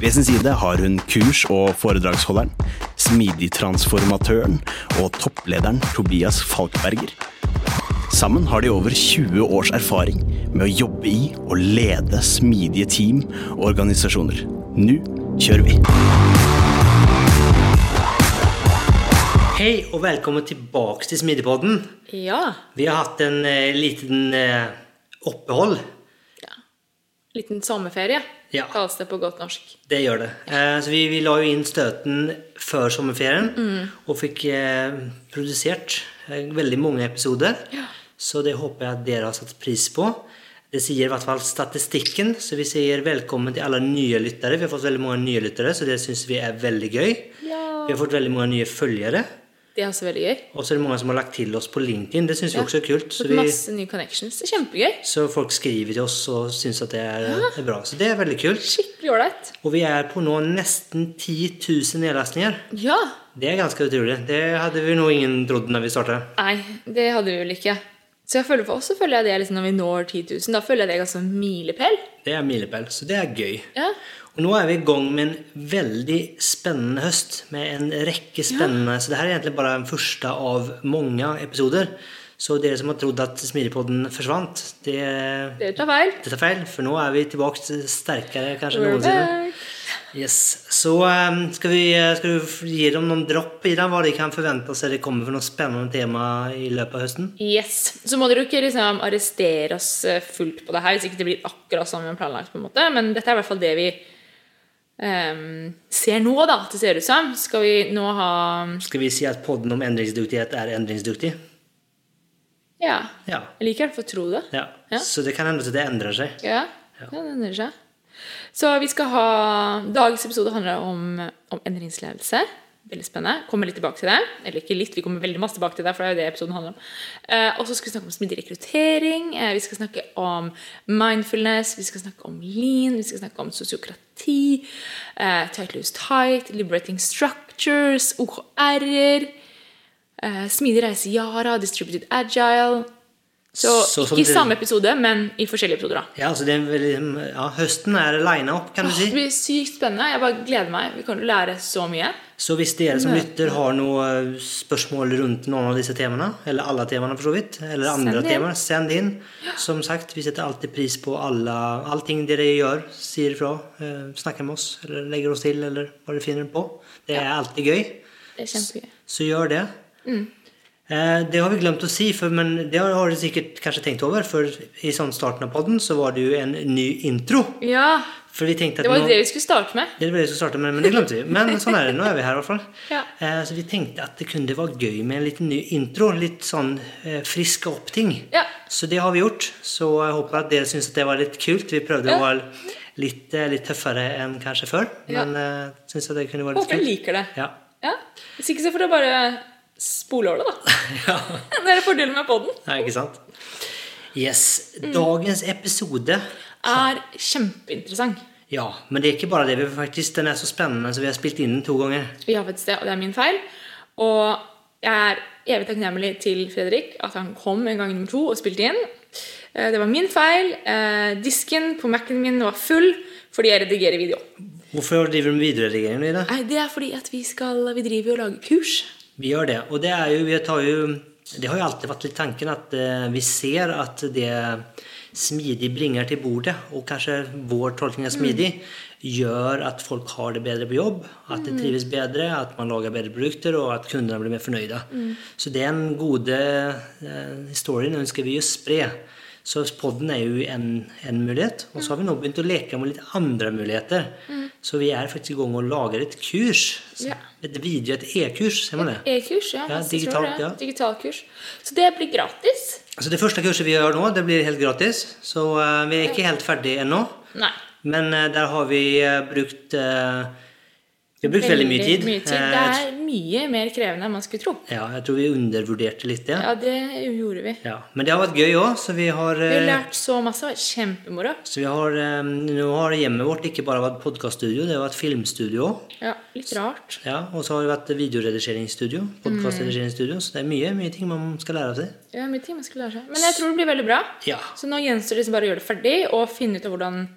Ved sin side har hun kurs- og foredragsholderen, smidig-transformatøren og topplederen Tobias Falkberger. Sammen har de over 20 års erfaring med å jobbe i og lede smidige team og organisasjoner. Nå kjører vi! Hei og velkommen tilbake til Smidigpodden. Ja. Vi har hatt en eh, liten eh, opphold. ja. Liten sommerferie, Ja. kalles det på godt norsk. Det gjør det. Eh, så vi, vi la jo inn støten før sommerferien mm. og fikk eh, produsert eh, veldig mange episoder. Ja. Så det håper jeg at dere har satt pris på. Det sier i hvert fall statistikken, så vi sier velkommen til alle nye lyttere. Vi har fått veldig mange nye lyttere, så det syns vi er veldig gøy. Ja. Vi har fått veldig mange nye följare. Det er også veldig gøy. Og så er det mange som har lagt til oss på LinkedIn. Det syns vi Ja. er kult. kul. Så vi, masse nye connections. Det er kjempegøy. Så folk skriver til oss og syns at det er, er bra. Så det er veldig kult. Skikkelig ålreit. Og vi er på nå nesten 10 000 nedlastninger. Ja. Det er ganske utrolig. Det hadde vi nå ingen trodd når vi starta. Nei, det hadde vi vel ikke. Så jeg føler for oss så føler jeg det liksom når vi når 10 000, da føler jeg det er ganske milepæl. Det er milepæl, så det er gøy. Ja. Og nå er vi i gang med en veldig spennende høst med en rekke spennende Så det her er egentlig bare den første av mange episoder. Så dere som har trodd at Smidigpodden forsvant, det, Det tar feil. det tar feil. For nå er vi tilbake sterkere kanskje We're noensinne. Yes. Så um, skal, vi, skal du gi dem noen dropp i det, hva de kan forvente seg det kommer for noe spennende tema i løpet av høsten? Yes. Så må dere ikke liksom arrestere oss eh, fullt på det her, hvis ikke det blir akkurat som vi har planlagt. på en måte. Men dette er i hvert fall det vi ehm, ser nå, da. at Det ser ut som. Skal vi nå ha Skal vi si at podden om endringsdyktighet er endringsdyktig? Ja. Ja. Jeg liker i hvert fall å tro det. ja. Ja. Så det kan hende at det endrer seg. Ja, ja. det endrer seg. Så vi skal ha Dagens episode handler om, om endringsledelse. Veldig spennende. Kommer litt tilbake til det. Eller ikke litt, vi kommer veldig masse tilbake til det, for det er jo det episoden handler om. Eh, og så skal vi snakke om smidig rekruttering. Eh, vi skal snakke om mindfulness. Vi skal snakke om lean. Vi skal snakke om sosiokrati. Eh, tight loose tight. Liberating structures. OKR-er. Eh, smidig reise Yara. Distributed agile. Så, Så ikke i samme episode, men i forskjellige episoder. da. Ja, altså det er veldig, ja, Høsten er lina opp, kan du si. Det blir sykt spennende. Jeg bare gleder meg. Vi kommer til å lære så mye. Så hvis dere som lytter har noen spørsmål rundt noen av disse temaene, eller alle temaene for så vidt, eller andre temaer, send inn. Som sagt, vi setter alltid pris på alle, allting dere gjør, sier ifra, eh, snakker med oss, eller legger oss til, eller hva dere finner på. Det er alltid gøy. Det er kjempegøy. Så gjør det. Mm. Eh, det har vi glemt å si, for, men det har du sikkert kanskje tenkt over. For i sånn starten av podden så var det jo en ny intro. Ja, det var nå- det vi skulle starte med. det var det vi skulle starte med, men det glemte vi. Men sånn er det. Nå er vi her i hvert fall. Ja. Eh, Så vi tenkte at det kunne være gøy med en liten ny intro. Litt sånn eh, friske opp ting. Ja. Så det har vi gjort. Så jeg håper at dere syns det var litt kult. Vi prøvde Ja. å være litt, eh, litt tøffere enn kanskje før. Ja. Men eh, syns det kunne vært litt Håper jeg kult. liker det. Ja. Ja. Hvis ikke så får dere bare spole over det, da. ja. Det er fordelen med podden. ja, ikke sant? Yes. Mm. Dagens episode Er kjempeinteressant. Ja, men det er ikke bare det. Vi faktisk, den er så spennende, så vi har spilt inn den to ganger. Vi har faktisk det, og det er min feil. Og jeg er evig takknemlig til Fredrik at han kom en gang nummer to og spilte inn. Eh, Det var min feil. Eh, Disken på Mac-en min var full fordi jeg redigerer video. Hvorfor driver du med videoredigering det? Nei, Det er fordi at vi, skal, vi driver og lager kurs. Vi gjør det. Og det jo, vi tar jo Det har jo alltid vært litt tanken at eh, vi ser at det smidig bringer til bordet, og kanskje vår tolkning av smidig, gjør at folk har det bedre på jobb, at det trives bedre, at man lager bedre produkter, og at kundene blir mer fornøyde. Så den gode eh, historien ønsker vi å spre. Så podden er jo en, en mulighet. Og så har vi nå begynt å leke med litt andre muligheter. Så vi er faktisk i gang og lager et kurs. Ja. Et video, et e-kurs, ser man det? E-kurs, ja. Ja, jeg tror digitalt, det. Digitalkurs. Så det blir gratis. Så det første kurset vi gjør nå, det blir helt gratis. Så uh, vi er ikke helt ferdig ennå. Nei. Men uh, der har vi uh, brukt eh, Vi har brukt veldig mye tid. Mye tid. Eh, Det er mye mer krevende enn man skulle tro. ja, jeg tror vi undervurderte litt det. Ja, det gjorde vi. Ja. Men det har vært gøy òg, så vi har Vi har eh, lært så masse. Kjempemoro. så vi har, eh, Nå har hjemmet vårt ikke bare vært podkaststudio, det har vært filmstudio òg. Ja, litt rart. Ja, og så har det vært videoredigeringsstudio. Podkastredigeringsstudio. Så det er mye, mye ting man skal lære av seg. Ja, mye ting man skal lære seg. Men jeg tror det blir veldig bra. Ja. Så nå gjenstår det liksom bare å gjøre det ferdig og finne ut av hvordan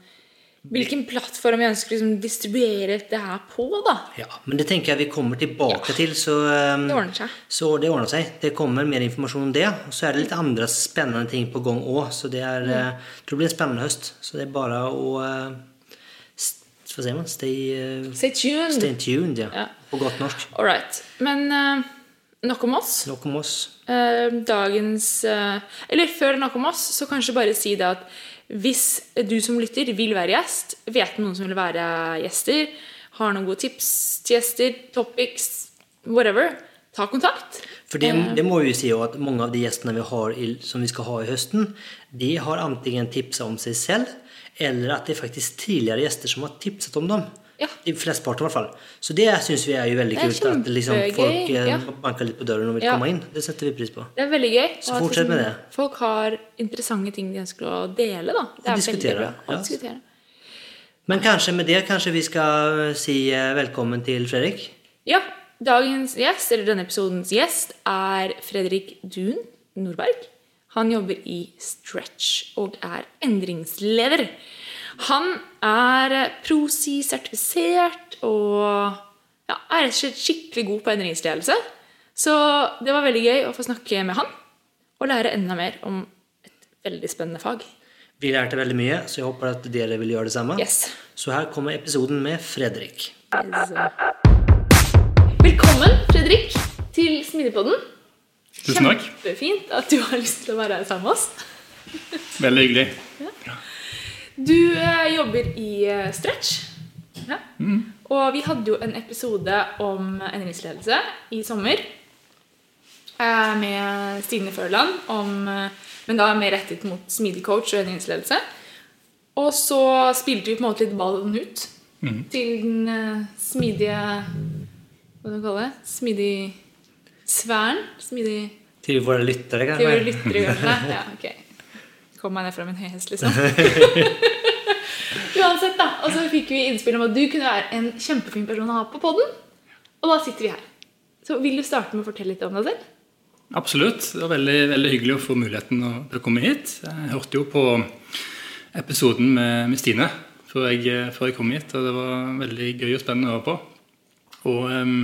Hvilken plattform vi ønsker å liksom distribuere det her på, da. ja. Men det tenker jeg vi kommer tilbake til, så um, Det ordner seg. Så det ordner seg. Det kommer mer informasjon om det. Og så er det litt andre spennende ting på gang òg. Så det er, mm. jeg tror det blir en spennende høst. Så det er bare å uh, Hva sier man? Stay, uh, Stay tuned. stay tuned, ja. Ja. På godt norsk. All right. Men nok om oss. Nok om oss. Dagens Eller før nok om oss, så kanskje bare si det at hvis du som lytter vil være gjest, vet noen som vil være gjester, har noen gode tips til gjester, topics, whatever, ta kontakt. For det, det må vi si at mange av de gjestene vi har i, som vi skal ha i høsten, de har antingen tipsa om seg selv, eller at det er faktisk tidligere gjester som har tipset om dem. Ja. I flesteparten, i hvert fall. Så det syns vi er jo veldig kult. At liksom folk eh, ja. banker litt på døren og vil Ja. komme inn. Det setter vi pris på. Det er veldig gøy. Så fortsett med liksom det. Folk har interessante ting de ønsker å dele. da. Det er diskutere, veldig bra. å diskutere. Men kanskje med det kanskje vi skal si eh, velkommen til Fredrik. Ja, dagens gjest, eller denne episodens gjest, er Fredrik Dun Nordberg. Han jobber i Stretch og er endringsleder. Han er Prosi-sertifisert og ja, er rett og slett skikkelig god på endringsledelse. Så det var veldig gøy å få snakke med han og lære enda mer om et veldig spennende fag. Vi lærte veldig mye, så jeg håper at dere vil gjøre det samme. Yes. Så her kommer episoden med Fredrik. Velkommen, Fredrik, til Smidigpodden. Tusen takk. Kjempefint at du har lyst til å være her sammen med oss. Veldig hyggelig. Du eh, jobber i eh, Stretch. Ja. Og vi hadde jo en episode om endringsledelse i sommer. eh, Med Stine Førland, om, eh, men da mer rettet mot smidig coach og endringsledelse. Og så spilte vi på en måte litt ballen ut til den eh, smidige Hva skal man kalle det? Smidig sfæren? Smidig Til våre lyttere, til våre kanskje. lyttere, kanskje? Ja, ok. Kom meg ned fra min høye hest, liksom. Uansett, da. Og så fikk vi innspill om at du kunne være en kjempefin person å ha på podden. Og da sitter vi her. Så vil du starte med å fortelle litt om deg selv? Absolutt. Det var veldig, veldig hyggelig å få muligheten til å komme hit. Jeg hørte jo på episoden med, med Stine før jeg, før jeg kom hit, og det var veldig gøy og spennende å høre på. Og um,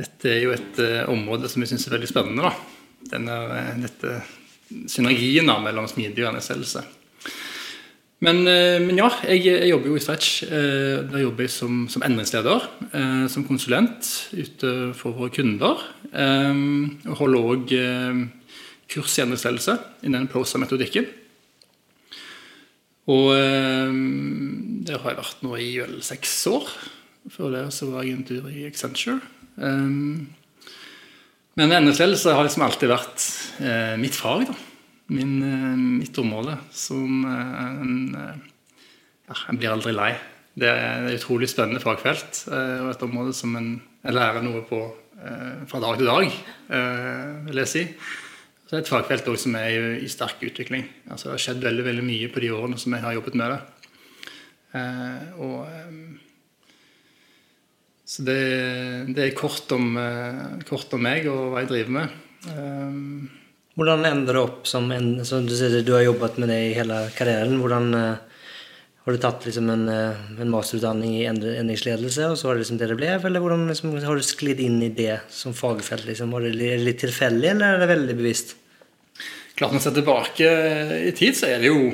dette er jo et uh, område som jeg syns er veldig spennende. da. Denne, eh, dette synergien da, mellom smidig og NSL-else. Men, eh, men ja, jeg, jeg jobber jo i Stretch. Der Da jobber jeg som, som endringsleder, eh, som konsulent ute for våre kunder. eh, Og holder òg kurs i endringsledelse innen prosa-metodikken. Og eh, der har jeg vært nå i vel seks år. Før det så var jeg en tur i Accenture. Men endringsledelse har liksom alltid vært eh, mitt fag. da min, eh, mitt område som eh, en eh, ja, En blir aldri lei. Det er et utrolig spennende fagfelt eh, og et område som en, lærer noe på fra dag til dag, vil jeg si. Så det er et fagfelt også som er i, sterk utvikling. Altså, det har skjedd veldig, veldig mye på de årene som jeg har jobbet med det. Og, så det, det er kort om, eh, kort om meg og hva jeg driver med. Um, Hvordan ender det opp som en som Du sier du har jobbet med det i hele karrieren. Hvordan uh, Har du tatt liksom en, eh, en masterutdanning i endringsledelse, og så var det liksom det det ble? Eller hvordan liksom, har du sklidd inn i det som fagfelt? Liksom? Var det li- litt tilfeldig, eller er det veldig bevisst? klart man ser tilbake i tid, så er det jo,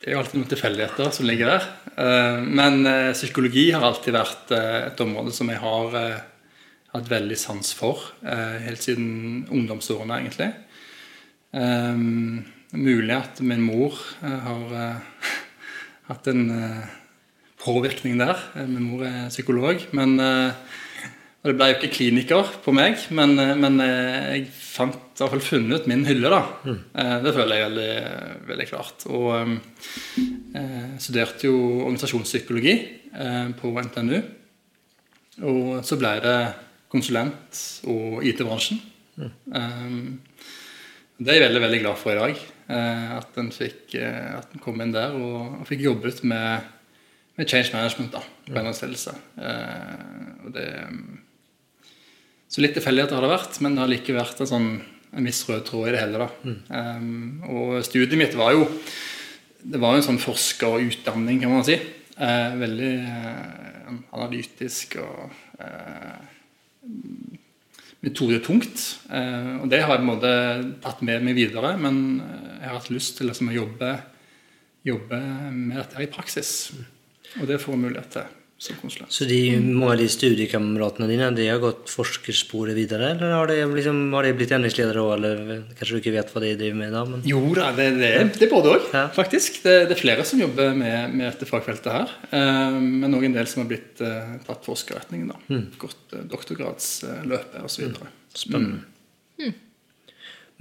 det er jo alltid noen tilfeldigheter som ligger der. Eh, Men eh, psykologi har alltid vært eh, et område som jeg har hatt veldig sans for. Helt siden ungdomsårene, egentlig. Mulig at min mor har hatt en påvirkning der. Min mor er psykolog. men og det ble jo ikke kliniker på meg, men, eh, men eh, jeg fant i hvert fall funnet min hylle. da. Mm. Det føler jeg veldig, veldig klart. Og eh, eh, studerte jo organisasjonspsykologi eh, på NTNU. Og så ble det konsulent og IT-bransjen. Eh, Det er jeg veldig veldig glad for i dag. eh, At en fikk eh, at en kom inn der og, og fikk jobbet med, med change management da, på en ansettelse. Eh, og det, så litt tilfeldigheter har det vært, men det har like vært en, sånn, en viss rød tråd i det hele. da. Um, og studiet mitt var jo det var en sånn forskerutdanning, kan man si. Uh, veldig uh, analytisk og uh, metodetungt. Eh, og det har jeg på en måte tatt med meg videre, men jeg har hatt lyst til liksom, å jobbe, jobbe med dette her i praksis. Og det får jeg mulighet til som konsulent. Så de, mange av de studiekameratene dine de har gått forskersporet videre, eller har de, liksom, har de blitt endringsledere òg, eller kanskje du ikke vet hva de driver med da? Men... Jo da, det, det, det er både òg, Ja. faktisk. Det, det er flere som jobber med, med dette fagfeltet her. Eh, men òg en del som har blitt eh, tatt forskerretningen. da. Gått eh, doktorgradsløpet osv. Spennende.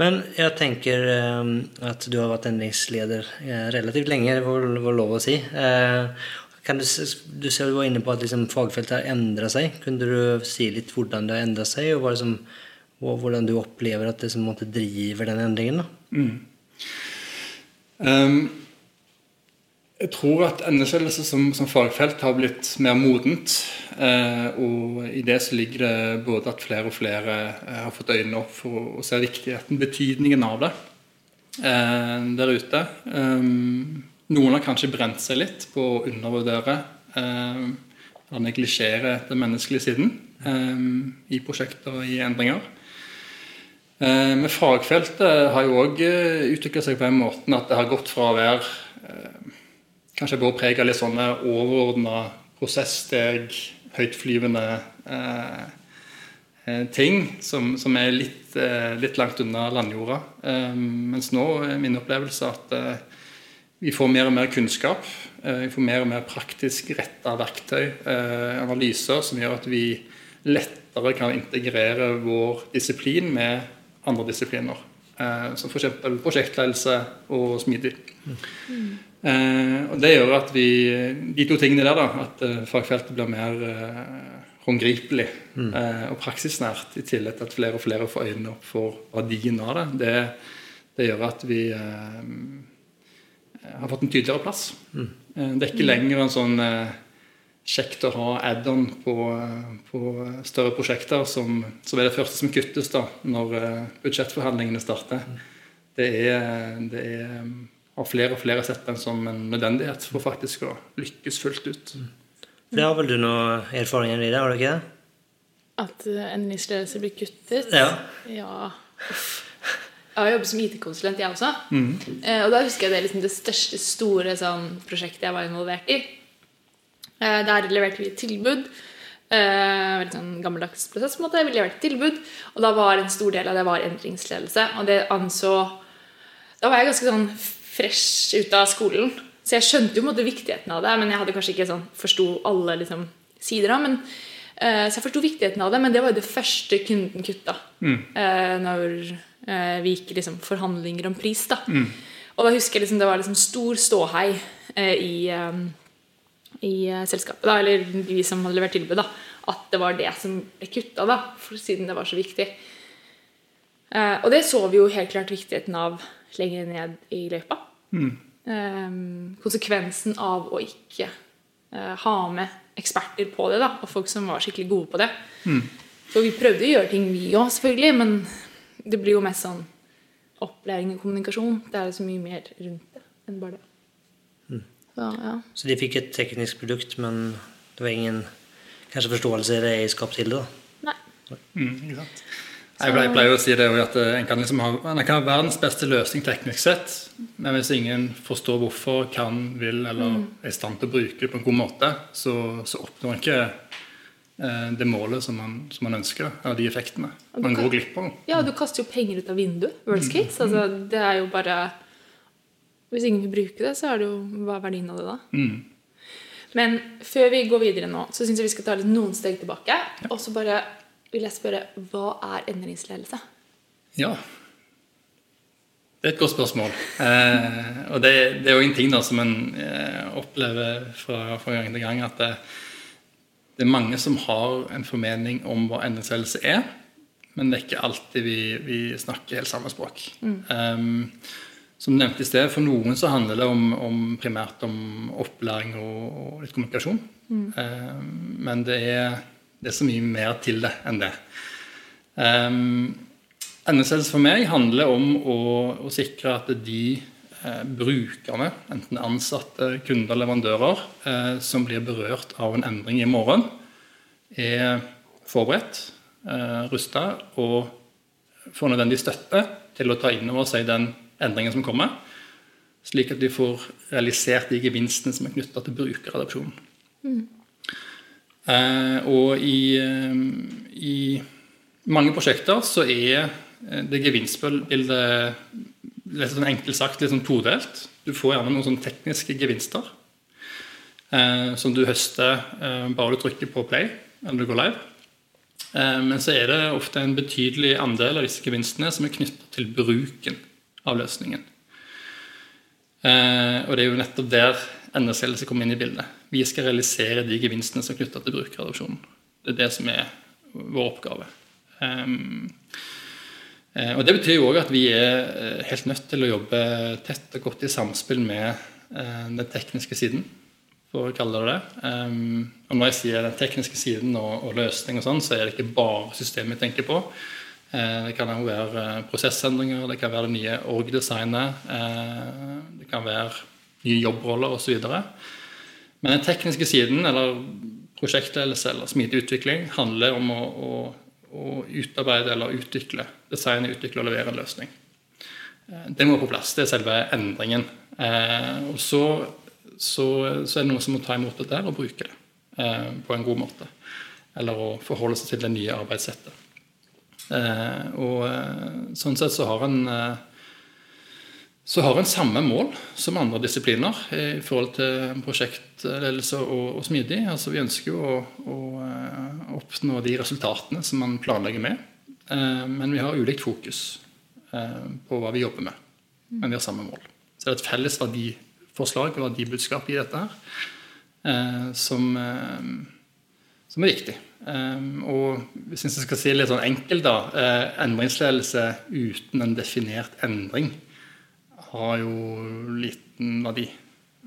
Men jeg tenker eh, at du har vært endringsleder eh, relativt lenge, det var var lov å si. Eh, kan du, du ser du var inne på at liksom, fagfeltet har endra seg. Kunne du si litt hvordan det har endra seg, og som, og hvordan du opplever at det som måtte driver den endringen? da? Um, jeg tror at NS-ledelse som, som fagfelt har blitt mer modent. Uh, og i det så ligger det både at flere og flere uh, har fått øynene opp for å, å se viktigheten, betydningen av det uh, der ute. Um, noen har kanskje brent seg litt på å undervurdere eh, neglisjere den menneskelige siden eh, i prosjekter og i endringer. Eh, Men fagfeltet har jo òg utvikla seg på den måten at det har gått fra å være eh, kanskje bør prege litt sånne overordna prosesssteg, høytflyvende eh, eh, ting som, som er litt, eh, litt langt unna landjorda. Eh, mens nå er min opplevelse at eh, vi får mer og mer kunnskap. eh, Vi får mer og mer praktisk retta verktøy, eh, analyser, som gjør at vi lettere kan integrere vår disiplin med andre disipliner. Eh, Som f.eks. prosjektledelse og smidig. Og Det gjør at vi De to tingene der, da, at fagfeltet blir mer håndgripelig eh, og praksisnært, i tillegg til at flere og flere får øynene opp for verdien av det, det, det gjør at vi har fått en tydeligere plass. Mm. Det er ikke lenger en sånn eh, kjekt å ha add-on på, eh, på større prosjekter som, som er det første som kuttes da, når budsjettforhandlingene starter. Det er, det er har flere og flere sett den som en nødvendighet for faktisk å lykkes fullt ut. Det har vel du noen erfaringer i det, har du ikke det? At uh, endringsledelse blir kuttet? Ja. Ja. Uff. Jeg har jobbet som IT-konsulent, jeg også. Eh, og da husker jeg det, liksom, det største store sånn, prosjektet jeg var involvert i. Eh, der leverte vi et tilbud. Eh, veldig sånn gammeldags prosess. på en måte. Vi leverte tilbud, og da var en stor del av det var endringsledelse. Og det anså Da var jeg ganske sånn fresh ut av skolen. Så jeg skjønte jo på en måte viktigheten av det, men jeg hadde kanskje ikke sånn forsto alle liksom, sider av men, eh, Så jeg forsto viktigheten av det, men det var jo det første kunden kutta. Mm. når eh, vi gikk liksom, forhandlinger om pris. da Og da husker jeg liksom, det var liksom stor ståhei eh, i, eh, i eh, selskapet, da, eller vi som hadde levert tilbud, da, at det var det som ble kutta, da, siden det var så viktig. Eh, og det så vi jo helt klart viktigheten av lenger ned i løypa. Mm. konsekvensen av å ikke eh, ha med eksperter på det, da, og folk som var skikkelig gode på det. For vi prøvde å gjøre ting, vi òg, selvfølgelig, men det blir jo mest sånn opplæring og kommunikasjon. Det er jo så mye mer rundt det enn bare det. Så, ja. Så de fikk et teknisk produkt, men det var ingen kanskje forståelse eller eierskap til det? da? Nei. Mm, ikke sant? Jeg pleier, jeg pleier å si det at eh, en kan, liksom ha, en kan ha verdens beste løsning teknisk sett, men hvis ingen forstår hvorfor, kan, vil eller er i stand til å bruke det på en god måte, så, så oppnår en ikke eh, det målet som man, som man ønsker, eller de effektene. Man går glipp av. Ja, du kaster jo penger ut av vinduet. Worst case. Altså, det er jo bare Hvis ingen vil bruke det, så er det jo Hva er verdien av det da? Men før vi går videre nå, så syns jeg vi skal ta litt noen steg tilbake. Og så bare vil jeg spørre hva er endringsledelse? Ja. Det er et godt spørsmål. Eh, og det, det er jo en ting da som en eh, opplever fra, fra gang til gang, at det, det er mange som har en formening om hva endringsledelse er, men det er ikke alltid vi, vi snakker helt samme språk. Um, som nevnt i sted, For noen så handler det om, om primært om opplæring og, og litt kommunikasjon. Um, men det er, det er så mye mer til det enn det. Um, Endringsledelse for meg handler om å, å sikre at de eh, brukerne, enten ansatte, kunder, leverandører, eh, som blir berørt av en endring i morgen, er forberedt, eh, rusta og får nødvendig støtte til å ta inn over seg den endringen som kommer, slik at de får realisert de gevinstene som er knytta til brukeradopsjonen. Eh, og i, eh, i mange prosjekter så er eh, det gevinstbildet litt sånn enkelt sagt litt sånn todelt. Du får gjerne noen sånn tekniske gevinster eh, som du høster eh, bare du trykker på play eller du går live. Eh, men så er det ofte en betydelig andel av disse gevinstene som er knytta til bruken av løsningen. Eh, og det er jo nettopp der endringsledelse kommer inn i bildet. Vi skal realisere de gevinstene som er knytta til brukeradopsjonen. Det er det som er vår oppgave. Um, og Det betyr jo òg at vi er eh, helt nødt til å jobbe tett og godt i samspill med eh, den tekniske siden, for å kalle det det. Um, og når jeg sier den tekniske siden og, og løsning, og sånn, så er det ikke bare systemet jeg tenker på. Det kan jo være prosessendringer, det kan være det nye org-designet, det kan være nye jobbroller osv. Men den tekniske siden, eller prosjektledelse eller smidig utvikling, handler om å, å, å utarbeide eller utvikle, designe, utvikle og levere en løsning. Eh, Det må på plass. Det er selve endringen. Eh, og så, så, så er det noen som må ta imot det der og bruke det eh, på en god måte. Eller å forholde seg til det nye arbeidssettet. Og sånn sett så har en så har en samme mål som andre disipliner i forhold til prosjektledelse og, og smidig. Altså Vi ønsker jo å, å, eh, oppnå de resultatene som man planlegger med. Eh, men vi har ulikt fokus eh, på hva vi jobber med. Men vi har samme mål. Så det er et felles verdiforslag og verdibudskap i dette her som, som er viktig. Eh, og hvis jeg skal si litt sånn enkelt, da. endringsledelse uten en definert endring har jo liten verdi.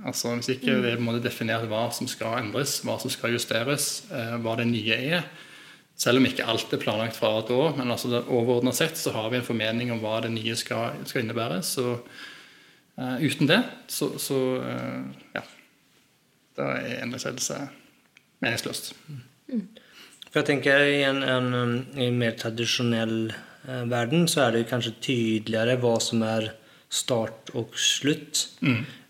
Altså Hvis ikke det er definert hva som skal endres, hva som skal justeres, eh, hva det nye er. Selv om ikke alt er planlagt fra et år, men altså overordna sett så har vi en formening om hva det nye skal, skal innebære. Så uh, uten det, så, så uh, ja. Da er endringsledelse meningsløst. For jeg tenker I en, en, en mer tradisjonell verden så er det kanskje tydeligere hva som er start og slutt.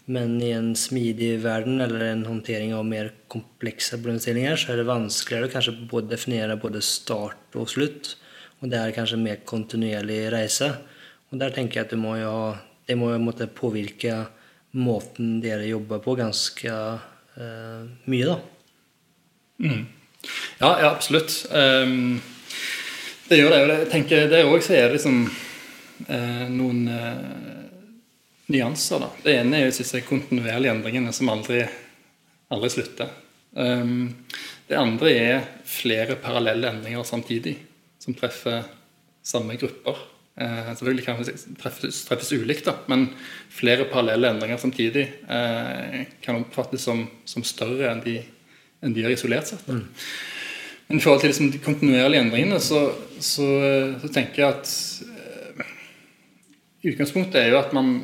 Men i en smidig verden eller en håndtering av mer komplekse problemstillinger så er det vanskeligere å kanskje både definere både start og slutt. Og det er kanskje mer kontinuerlig reise. Og der tenker jeg at det må jo, det må jo påvirke måten dere jobber på, ganske uh, mye. da. Ja, ja absolutt. Um, det gjør det. Jeg tenker det òg så er det liksom uh, noen eh, nyanser. da. Det ene er jo disse kontinuerlige endringene som aldri, aldri slutter. Um, det andre er flere parallelle endringer samtidig, som treffer samme grupper. Uh, selvfølgelig kan det treffes, treffes ulikt, da, men flere parallelle endringer samtidig uh, kan oppfattes som, som større enn de, enn de er isolert sett. Mm. Men i forhold til liksom, de kontinuerlige endringene, så, så, så tenker jeg at uh, utgangspunktet er jo at man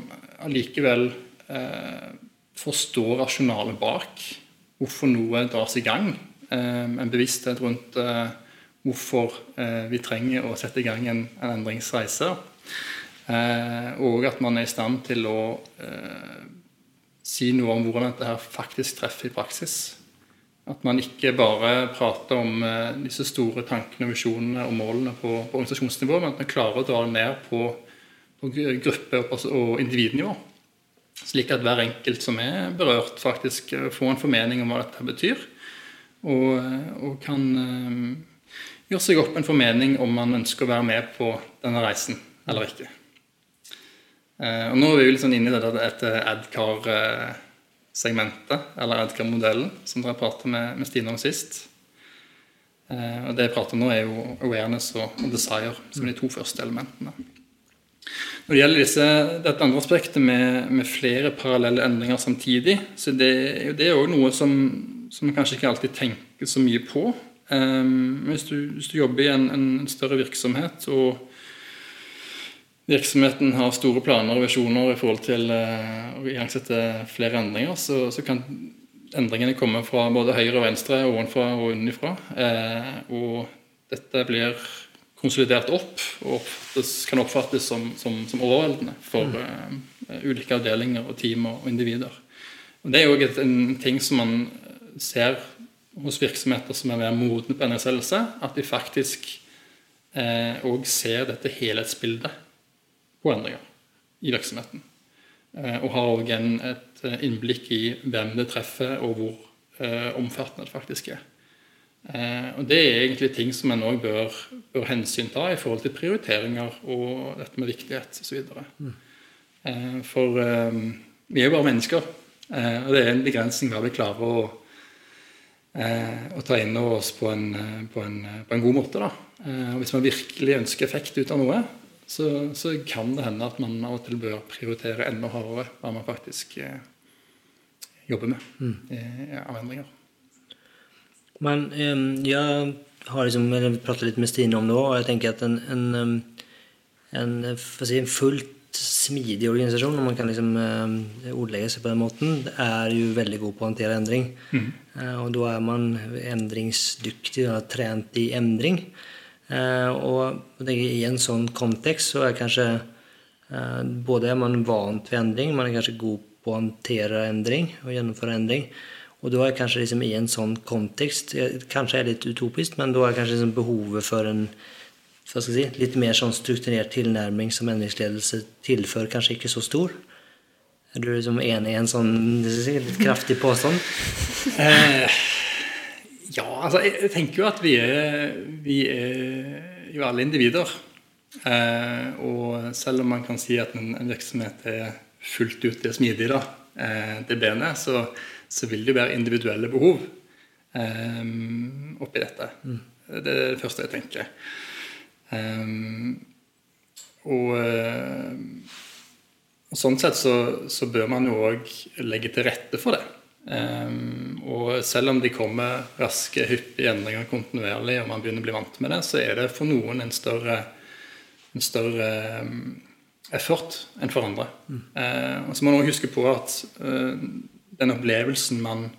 allikevel eh, forstå rasjonalet bak hvorfor noe dras i gang. Eh, en bevissthet rundt eh, hvorfor eh, vi trenger å sette i gang en, en endringsreise. Eh, og at man er i stand til å eh, si noe om hvordan dette her faktisk treffer i praksis. At man ikke bare prater om disse store tankene, visjonene og målene på, på, organisasjonsnivå, men at man klarer å dra det ned på, på gruppe- og, og individnivå. Slik at hver enkelt som er berørt, faktisk eh, får en formening om hva dette betyr. Og, eh, og kan gjøre seg opp en formening om man ønsker å være med på denne reisen eller ikke. Og Nå er vi sånn inne i dette Adcar-segmentet, eller Adcar-modellen, som dere pratet med, med Stine om sist. Og Det jeg prater om nå, er jo awareness og, desire, som er de to første elementene. Når det gjelder disse, dette andre aspektet med, med, flere parallelle endringer samtidig, så det, det er jo noe som, som man kanskje ikke alltid tenker så mye på. Um, hvis, du, hvis, du, jobber i en, en større virksomhet og virksomheten har store planer og visjoner i forhold til uh, å igangsette flere endringer, så, så, kan endringene komme fra både høyre og venstre, ovenfra og unnifra. Uh, og dette blir konsolidert opp og oppfattes, kan oppfattes som, som, som overveldende for uh, ulike avdelinger og team og, og individer. Og Det er jo en ting som man ser hos virksomheter som er mer modne på NSLC, at de faktisk òg uh, ser dette helhetsbildet på endringer i virksomheten. Uh, og har òg et eh, innblikk i hvem det treffer, og hvor eh, omfattende det faktisk er. Eh, og Det er egentlig ting som en òg bør, bør hensynta i forhold til prioriteringer og dette med viktighet osv. Mm. Eh, for vi er jo bare mennesker, og det er en begrensning hva vi klarer å å ta inn over oss på en, eh, på en, eh, på en god måte. Da. og hvis man virkelig ønsker effekt ut av noe, så, så, kan det hende at man av og til bør prioritere enda hardere hva man faktisk eh, jobber med mm. eh, av endringer. Men jeg har liksom pratet litt med Stine om det òg, og jeg tenker at en, en, en, si, en fullt smidig organisasjon, når man kan liksom um, ordlegge seg på den måten, er jo veldig god på å håndtere endring. Mm. Uh, og da er man endringsdyktig og trent i endring. Uh, og i en sånn kontekst så er kanskje både er man vant ved endring, man er kanskje god på å håndtere endring og gjennomføre endring. Og da er kanskje liksom i en sånn kontekst Kanskje er det litt utopisk, men da er kanskje liksom behovet for en si, litt mer sånn strukturert tilnærming som endringsledelse tilfører, kanskje ikke så stor? Er du liksom enig i en sånn litt kraftig påstand? eh, ja, altså jeg tenker jo at vi er, vi er jo alle individer. Eh, og selv om man kan si at en, en virksomhet er fullt ut det smidige, da, eh, det benet, så, så, vil det jo være individuelle behov um, oppi dette. Mm. Det er det første jeg tenker. Um, og, uh, sånn sett så, så, bør man jo òg legge til rette for det. Um, og selv om de kommer raske, hyppige endringer kontinuerlig, og man begynner å bli vant med det, så er det for noen en større, en større um, effort enn for andre. Mm. Uh, og så må man også huske på at uh, den opplevelsen man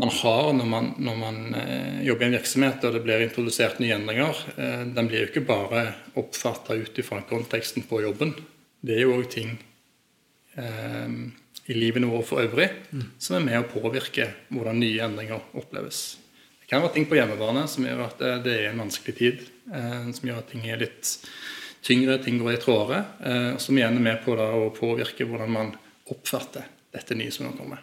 man har når man, når man eh, jobber i en virksomhet og det blir introdusert nye endringer, eh, den blir jo ikke bare oppfatta ut ifra konteksten på jobben. Det er jo òg ting eh, i livet vårt for øvrig mm. som er med å påvirke hvordan nye endringer oppleves. Det kan være ting på hjemmebane som gjør at det, det er en vanskelig tid. Eh, som gjør at ting er litt tyngre, ting går i tråder. Eh, som igjen er med på å påvirke hvordan man oppfatter dette nye som nå kommer.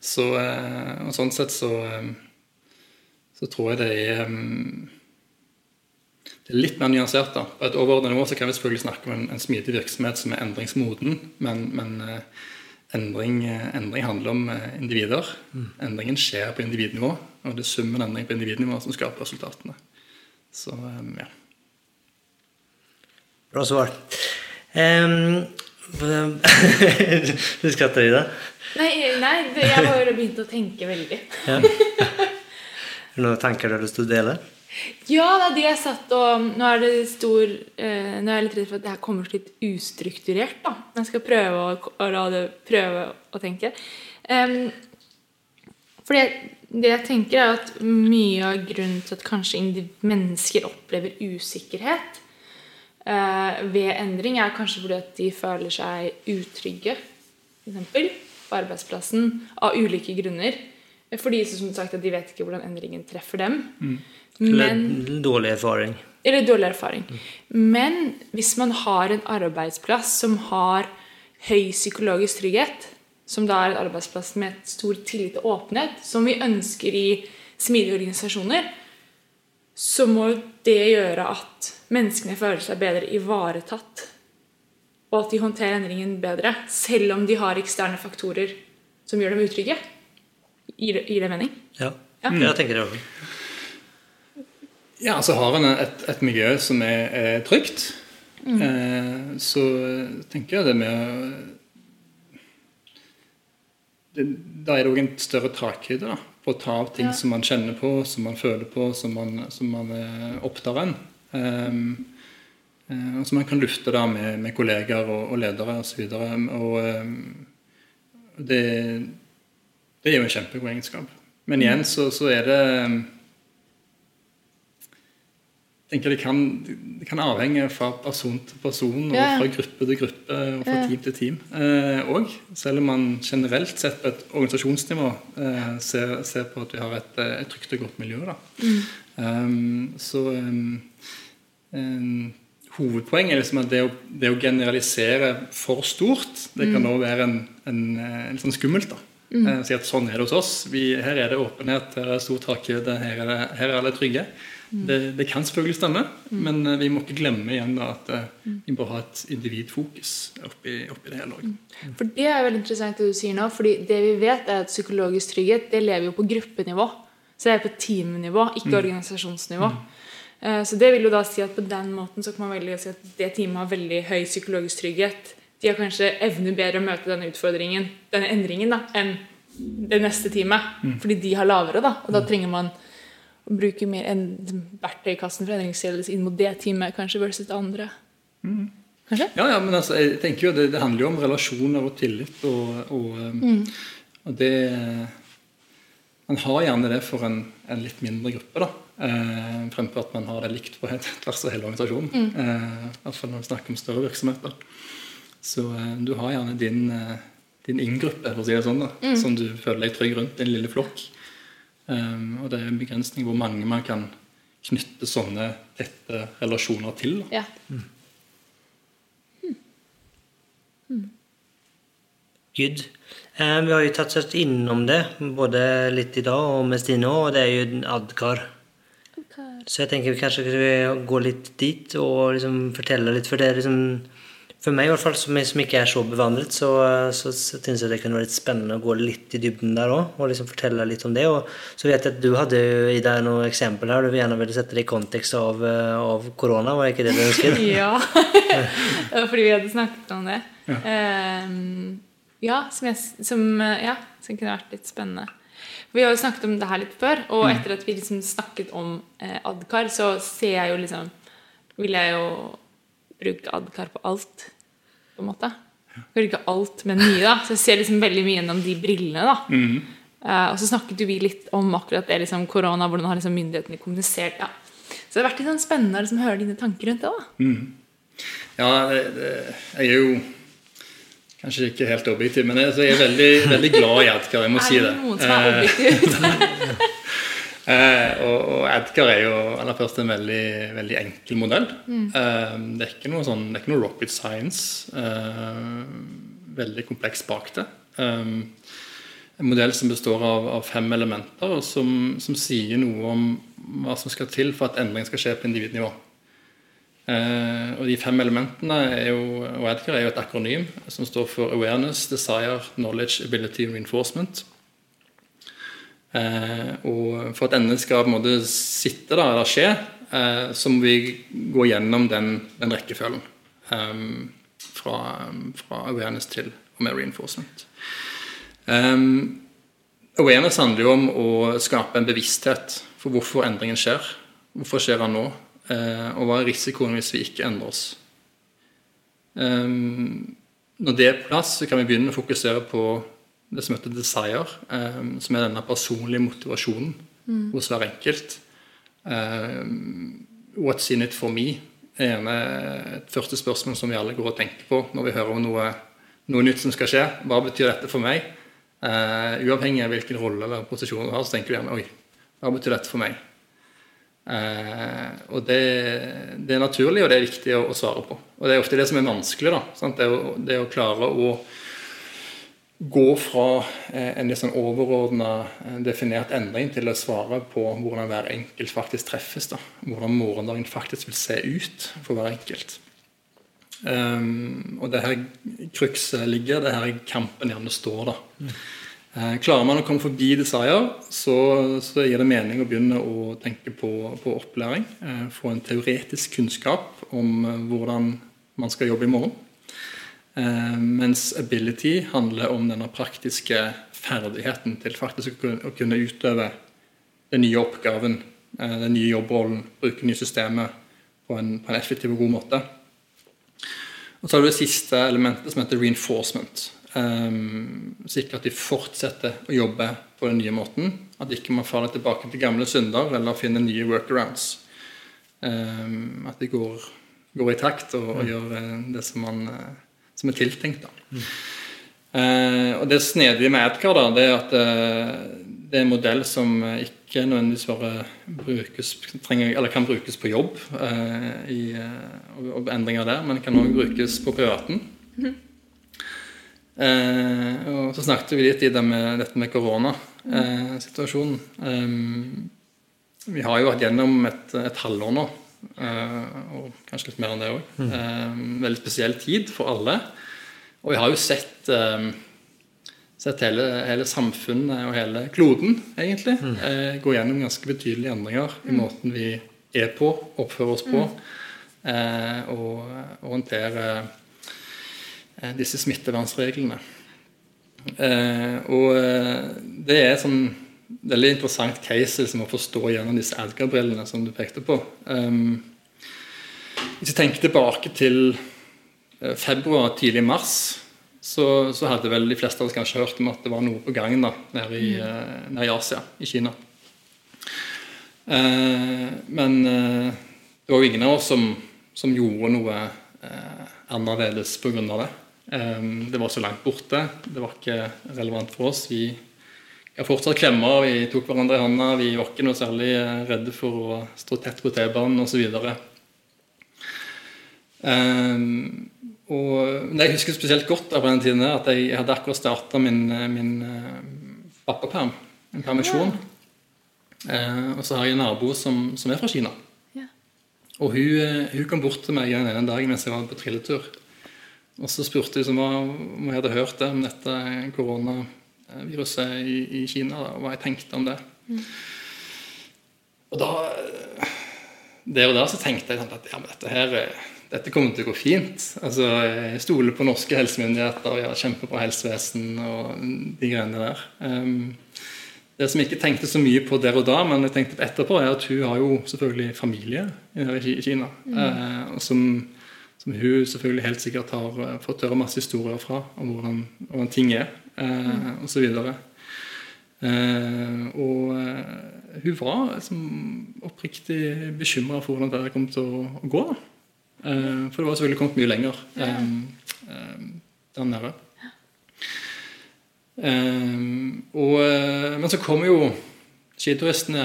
Så, eh, og sånn sett så, eh, så tror jeg det er, mm, det er litt mer nyansert. da. På et overordnet nivå så kan vi selvfølgelig snakke om en, en smidig virksomhet som er endringsmoden, men, men eh, endring, endring, handler om individer. Mm. Endringen skjer på individnivå, og det er summen endring på individnivå som skaper resultatene. Så ja. Bra svar. Um, du skratter i det? Nei, nei jeg bare begynt å tenke veldig. ja. Er det noen tanker du har lyst til å dele? Ja, det er det jeg satt og Nå er det stor eh, Nå er jeg litt redd for at det her kommer litt ustrukturert. da Jeg skal prøve å, å, det, prøve å tenke. Um, for det jeg tenker, er at mye av grunnen til at kanskje mennesker opplever usikkerhet ved endring, er kanskje fordi at de føler seg utrygge, f.eks. på arbeidsplassen, av ulike grunner. Fordi som sagt, at de vet ikke hvordan endringen treffer dem. Eller Men dårlig erfaring. eller dårlig erfaring. Men hvis man har en arbeidsplass som har høy psykologisk trygghet, som da er en arbeidsplass med et stor tillit og åpenhet, som vi ønsker i smidige organisasjoner, så må jo det gjøre at menneskene føler seg bedre ivaretatt. Og at de håndterer endringen bedre, selv om de har eksterne faktorer som gjør dem utrygge. Gir det, gir det mening? Ja, Ja. jeg tenker det også. Ja, altså har en et, et miljø som er, er trygt. Eh, så tenker jeg det med å- det, Da er det òg en større takhøyde da, å ta av ting Ja. som man kjenner på, som man føler på, som man, som man eh, opptar en. Um, eh, og som man kan lufte da med, med kollegaer og, og ledere osv. Og, så og um, det, det er jo en kjempegod egenskap. Men igjen så, så er det jeg tenker det kan, det kan avhenge fra person til person og Ja, fra gruppe til gruppe og fra Ja. team til team. Eh, selv om man generelt sett på et organisasjonsnivå eh, ser, ser på at vi har et, eh, et trygt og godt miljø. Da. Um, så um, um, hovedpoenget er liksom at det å, det å generalisere for stort, det kan også være en, en, eh, litt sånn skummelt. da. Eh, Si at sånn er det hos oss. Vi, her er det åpenhet, her er stor takhøyde, her, er her er alle trygge. Det, det kan selvfølgelig stemme, men eh, vi må ikke glemme igjen da at mm. vi må ha et individfokus oppi, oppi det hele. også. For det er veldig interessant det du sier nå. fordi det vi vet, er at psykologisk trygghet det lever jo på gruppenivå. Så det er på teamnivå, ikke organisasjonsnivå. Eh, Så det vil jo da si at på den måten så kan man velge å si at det teamet har veldig høy psykologisk trygghet. De har kanskje evner bedre å møte denne utfordringen, denne endringen, da, enn det neste teamet. Fordi de har lavere, da. Og da trenger man bruke mer en verktøykassen for endringsledelse inn mot det teamet kanskje versus det andre. Kanskje? Ja, ja, men altså, jeg tenker jo det, det handler jo om relasjoner og tillit. Og, og, mm. og det Man har gjerne det for en, en litt mindre gruppe. da, eh, Fremfor at man har det likt på tvers av hele organisasjonen. Eh, I hvert fall når vi snakker om større virksomheter. Så eh, du har gjerne din, eh, din inngruppe, for å si det sånn, da, som du føler deg trygg rundt. Din lille flokk. Um, og det er en begrensning hvor mange man kan knytte sånne tette relasjoner til. da. Ja. Good. Eh, vi har jo tatt oss innom det, både litt i dag og med Stine òg, og det er jo Adkar. Så jeg tenker vi kanskje vi gå litt dit og liksom fortelle litt. For det er liksom For meg, i hvert fall, som, som ikke er så bevandret, så, så, så synes jeg det kunne være litt spennende å gå litt i dybden der òg. Og liksom fortelle litt om det. Og så vet jeg at du hadde i deg noen eksempler her. Du vil gjerne ville sette det i kontekst av, eh, av korona. Var det ikke det du ønsket? Ja. det var fordi vi hadde snakket om det. Ja. um, ja, som, jeg, som, eh, ja, som kunne vært litt spennende. Vi har jo snakket om det her litt før, og etter at vi liksom snakket om eh, Adkar, så ser jeg jo liksom Vil jeg jo bruke Adkar på alt, på en måte. Ikke alt, men mye, da. Så jeg ser liksom veldig mye gjennom de brillene, da. Eh, og så snakket jo vi litt om akkurat det, liksom korona, hvordan har liksom myndighetene kommunisert. Ja. Så det har vært litt sånn spennende å liksom høre dine tanker rundt det. da. Ja, det, det, jeg er jo kanskje ikke helt objektiv, men jeg, jeg er veldig, veldig glad i Adkar. Jeg må si det. Er det noen som er objektiv? Eh, og, og Edgar er jo aller først en veldig, veldig enkel modell. Mm. Eh, det, er ikke noe sånn, det er ikke noe rocket science. Eh, veldig kompleks bak det. En modell som består av, av fem elementer, og som, som sier noe om hva som skal til for at endring skal skje på individnivå. Og de fem elementene er jo, og Edgar er jo et akronym som står for Awareness, Desire, Knowledge, Ability, Reinforcement. Eh, og for at endene skal på en måte sitte der, eller skje, eh, så må vi gå gjennom den, den rekkefølgen. eh, fra, fra awareness til og med reinforcement. Um, awareness handler jo om å skape en bevissthet for hvorfor endringen skjer. Hvorfor skjer den nå? Eh, og hva er risikoen hvis vi ikke endrer oss? Um, når det er plass, så kan vi begynne å fokusere på det som heter desire, eh, som er denne personlige motivasjonen hos hver enkelt. Eh, what's in it for me? er et første spørsmål som vi alle går og tenker på når vi hører om noe, noe nytt som skal skje. Hva betyr dette for meg? Uh, uavhengig av hvilken rolle eller posisjon du har, så tenker du gjerne oi, hva betyr dette for meg? Uh, og det, det, er naturlig, og det er viktig å, å, svare på. Og det er ofte det som er vanskelig. da, det å, det å klare å gå fra eh, en litt sånn overordna eh, definert endring til å svare på hvordan hver enkelt faktisk treffes. da, Hvordan morgendagen faktisk vil se ut for hver enkelt. Um, og det her krukset ligger, det her er kampen gjerne står. da. Mm. Uh, klarer man å komme forbi desire, så, så, gir det mening å begynne å tenke på, på opplæring. Uh, få en teoretisk kunnskap om hvordan man skal jobbe i morgen. Eh, mens ability handler om denne praktiske ferdigheten til faktisk å kunne utøve den nye oppgaven, eh, den nye jobbrollen, bruke nye systemet på en, på en effektiv og god måte. Og så har du det siste elementet som heter reinforcement. Um, sikre at de fortsetter å jobbe på den nye måten. At ikke man faller tilbake til gamle synder eller finner nye workarounds. Um, at de går, går, i takt og, og gjør det som man som er tiltenkt. da. Mm. Eh, og Det snedige med Edgar da, det er at eh, det er en modell som ikke nødvendigvis bare brukes, trenger, eller kan brukes på jobb, eh, i, og, og, endringer der, men kan også brukes på privaten. Mm. og Så snakket vi litt i det med dette med koronasituasjonen. vi har jo vært gjennom et, et halvår nå og kanskje litt mer enn det òg. Mm. Uh, veldig spesiell tid for alle. Og vi har jo sett, uh, sett hele, hele, samfunnet og hele kloden egentlig mm. gå gjennom ganske betydelige endringer i mm. måten vi er på, oppfører oss på, mm. og, og håndtere disse smittevernreglene. og det er sånn veldig interessant case liksom, å forstå gjennom disse Edgar-brillene som du pekte på. Um, hvis jeg tenker tilbake til uh, februar, tidlig mars, så, så, hadde vel de fleste av oss kanskje hørt om at det var noe på gang da, nede i, mm. nede i Asia, i Kina. Uh, men det var jo ingen av oss som, som gjorde noe annerledes pga. det. Um, det var så langt borte. Det var ikke relevant for oss. Vi har fortsatt klemmer, vi tok hverandre i hånda. Vi var ikke noe særlig eh, redde for å stå tett på T-banen osv. Um, og jeg husker spesielt godt på den tiden at jeg hadde akkurat starta min, eh, min uh, pappaperm, en permisjon. Uh, og så har jeg en nabo som, som er fra Kina. Ja. Og hun, hun, kom bort til meg en ene dag mens jeg var på trilletur. Og så spurte hun om jeg hadde hørt det om dette korona viruset i, i Kina, da, og hva jeg tenkte om det. Mm. Og da Der og da så tenkte jeg sånn at ja, men dette her dette kommer til å gå fint. Altså, Jeg stoler på norske helsemyndigheter, og har kjempebra helsevesen og de greiene der. Um, det som jeg ikke tenkte så mye på der og da, men jeg tenkte på etterpå, er at hun har jo selvfølgelig familie i Kina. Mm. Og som, som, hun selvfølgelig helt sikkert har fått høre masse historier fra om hvordan, hvordan ting er eh, osv. Eh, og eh, hun var liksom, oppriktig bekymra for hvordan det kom til å, å gå. Eh, for det var selvfølgelig kommet mye lenger eh, eh, der nede. og, men så kom jo skituristene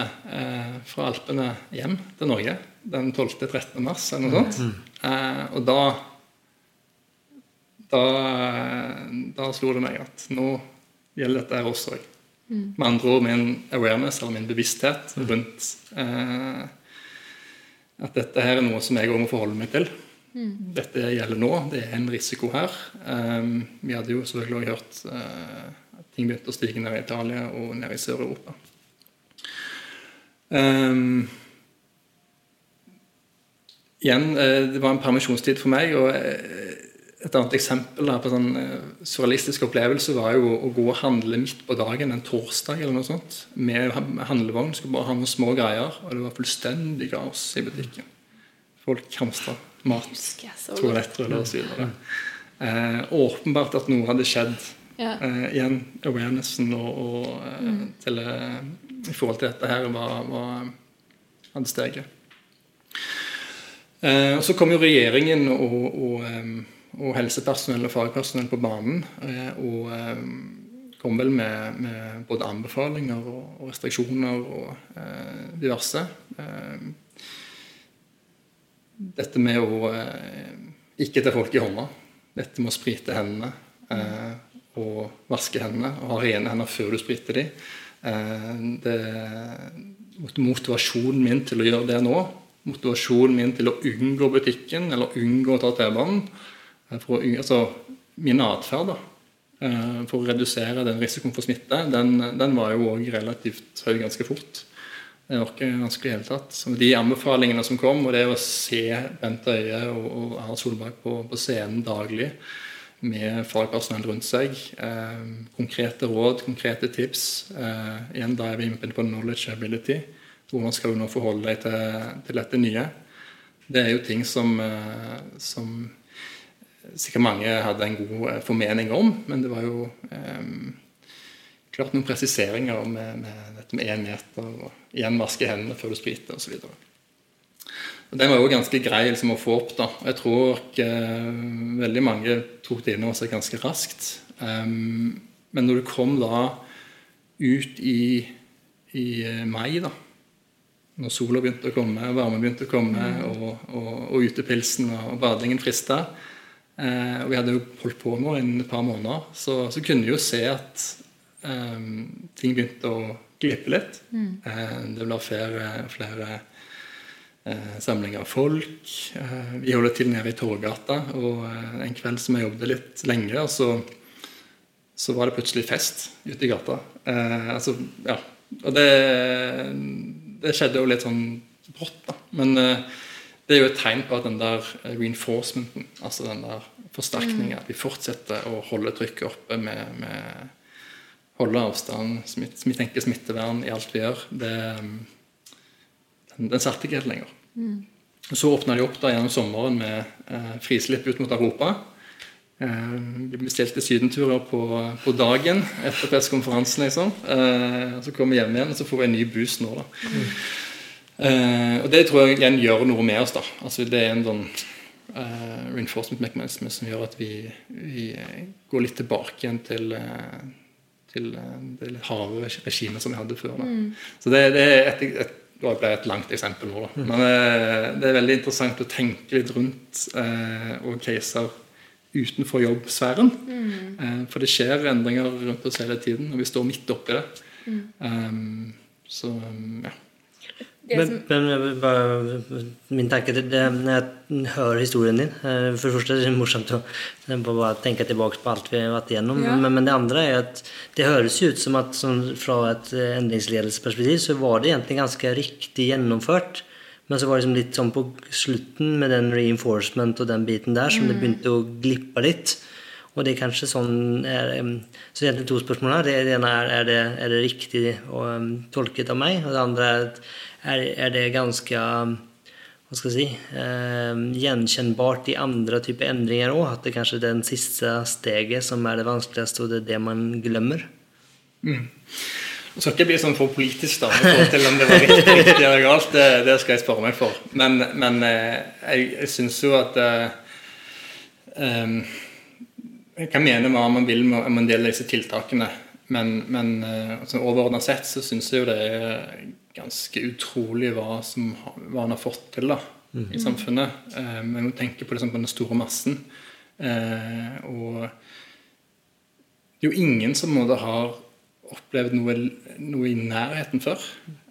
fra Alpene hjem til Norge den 12.-13. mars. eller noe sånt. Mm. og da da, da slo det meg at nå gjelder dette her også. Mm. Med andre ord min awareness, eller min bevissthet rundt eh, at dette her er noe som jeg òg må forholde meg til. Mm. Dette gjelder nå. Det er en risiko her. Um, vi hadde jo selvfølgelig hørt uh, at ting begynte å stige ned i Italia og ned i Sør-Europa. Um, igjen, det var en permisjonstid for meg. og uh, et annet eksempel på sånn eh, surrealistisk opplevelse var jo å gå og handle midt på dagen en torsdag eller noe sånt, med handlevogn. Skulle bare ha noen små greier, og det var fullstendig kaos i butikken. Folk hamstra mat, toalettruller osv. Eh, åpenbart at noe hadde skjedd Ja. Eh, igjen, awarenessen og, og mm. til, eh, i forhold til dette her var, var, hadde steget. Eh, og så kom jo regjeringen og, og, og helsepersonell og fagpersonell på banen. eh, og kom vel med, med både anbefalinger og, restriksjoner og eh, diverse. Eh, dette med å eh, ikke ta folk i hånda. Dette med å sprite hendene eh, og vaske hendene og ha rene hender før du spriter dem. Eh, motivasjonen min til å gjøre det nå, motivasjonen min til å unngå butikken eller unngå å ta T-banen eh, for å altså, Min atferd eh, for å redusere den risikoen for smitte, den, den var jo òg relativt høy ganske fort. Det var ikke vanskelig i det hele tatt. Så de anbefalingene som kom, og det å se Bent Øie og, og Erna Solberg på, på scenen daglig med fagpersonell rundt seg, eh, konkrete råd, konkrete tips eh, Igjen da er vi inne på knowledge ability. Hvordan skal du nå forholde deg til, til dette nye? Det er jo ting som, eh, som sikkert mange hadde en god eh, formening om, men det var jo eh, klart noen presiseringer med, med dette med én meter og igjen vaske hendene før du spriter osv. Den var jo ganske grei liksom, å få opp. da. Jeg tror ikke veldig mange tok det inn over seg ganske raskt. Um, men når du kom da ut i, i eh, mai, da, når sola begynte å komme, varmen begynte å komme, og, og, og utepilsen og badingen frista eh, Og vi hadde jo holdt på nå i et par måneder, så, så kunne vi jo se at um, ting begynte å glippe litt. Eh, det ble flere, flere eh, samlinger av folk. Eh, vi holder til nede i Torgata, og eh, en kveld som jeg jobbet litt lenge, så, så var det plutselig fest ute i gata. Eh, altså, ja. Og det, det skjedde jo litt sånn brått, da. Men eh, det er jo et tegn på at den der reinforcementen, altså den der forsterkninga, at vi fortsetter å holde trykket oppe med, med holde avstand, smitt, tenke smittevern i alt vi gjør, det, den, den satte ikke helt lenger. Så åpna de opp da gjennom sommeren med eh, frislipp ut mot Europa. Eh, vi bestilte sydenturer på, på dagen etter pressekonferansen. Liksom. Eh, så kom vi hjem igjen, og så får vi en ny boost nå. da. Eh, og det tror jeg igjen gjør noe med oss. da. Altså Det er en sånn eh, reinforcement mechanism som gjør at vi, vi går litt tilbake igjen til eh, til eh, det litt harde regimet som vi hadde før. Da. Så det, det er et, et, det ble et langt eksempel nå, da. Men eh, det er veldig interessant å tenke litt rundt eh, og caser utenfor jobbsfæren. Eh, for det skjer endringer rundt oss hele tiden, og vi står midt oppi det. Um, så ja. Men, men min tanke det, det, Når jeg hører historien din eh, For det første er det morsomt å bare tenke tilbake på alt vi har vært igjennom. Ja. Men, men det andre er at det høres ut som at som fra et eh, endringsledelsesperspektiv så var det egentlig ganske riktig gjennomført. Men så var det liksom litt sånn på slutten med den reinforcement og den biten der som det begynte å glippe litt. Og det er kanskje sånn er, det Så egentlig to spørsmål her. Det ene er er det, er det riktig og, um, tolket av meg? Og det andre er at er, er det ganske hva skal jeg si, eh, gjenkjennbart i andre typer endringer òg? At det kanskje er den siste steget som er det vanskeligste, og det er det man glemmer? Så skal ikke bli sånn for politisk da, til om det var riktig, riktig eller galt. Det, det skal jeg spørre meg for. Men, men eh, jeg, jeg syns jo at eh, em, Jeg kan mene hva man vil med en del av disse tiltakene, men, men eh, altså, overordna sett så syns jeg jo det er ganske utrolig hva, som, hva han har fått til da, i samfunnet. Eh, Men må tenker på, liksom, på den store massen. Eh, og det er jo ingen som måte har opplevd noe, noe i nærheten før.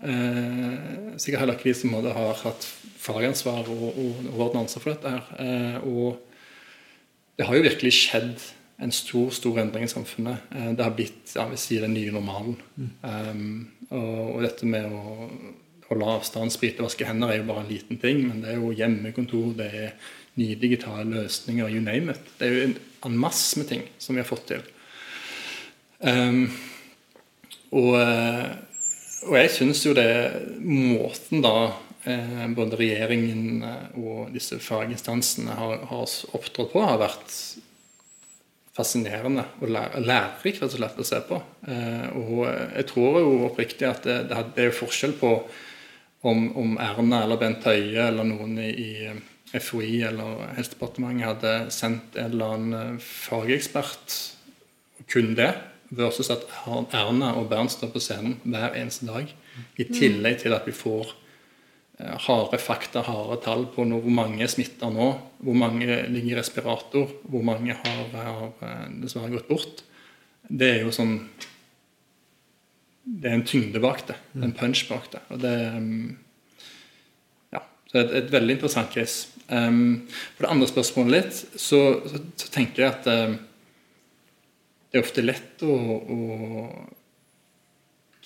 Eh, sikkert heller ikke de som måte har hatt fagansvar og, og overordnet ansvar for dette. her. Eh, og det har jo virkelig skjedd en stor stor endring i samfunnet. Eh, det har blitt ja, vi sier, den nye normalen. Eh, og, dette med å holde avstand, sprite og vaske hender er jo bare en liten ting, men det er jo hjemmekontor, det er nye digitale løsninger, you name it. Det er jo en, en masse med ting som vi har fått til. Um, og, eh, og jeg syns jo det måten da eh, både regjeringen og disse faginstansene har, har opptrådt på, har vært fascinerende og læ- lærerikt rett og slett å se på. Eh, og jeg tror jo oppriktig at det, det er- jo forskjell på om, om Erna eller Bent Høie eller noen i, FHI eller Helsedepartementet hadde sendt en eller annen fagekspert, kun det, versus at Erna og Bernt står på scenen hver eneste dag. I tillegg til at vi får eh, harde fakta, harde tall på noe, hvor mange er smitta nå, hvor mange ligger i respirator, hvor mange har, har eh, dessverre gått bort. Det er jo sånn Det er en tyngde bak det. En punch bak det. Og det mm, Ja. Så det er et, et veldig interessant case. Um, for det andre spørsmålet litt, så, så, så tenker jeg at um, det er ofte lett å, å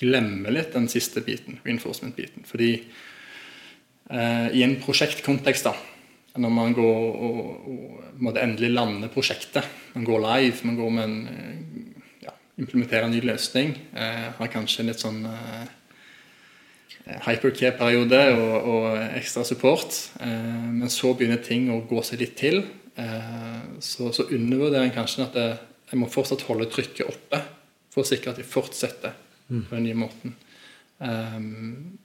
glemme litt den siste biten, reinforcement-biten. Fordi eh, i en prosjektkontekst, da, når man går og, og måtte endelig lande prosjektet, man går live, man går med en eh, ja, implementerer en ny løsning, eh, har kanskje en litt sånn eh, hypercare-periode og, og, ekstra support, eh, men så begynner ting å gå seg litt til, eh, så, så undervurderer en kanskje at det, jeg må fortsatt holde trykket oppe for å sikre at de fortsetter på den nye måten. Um,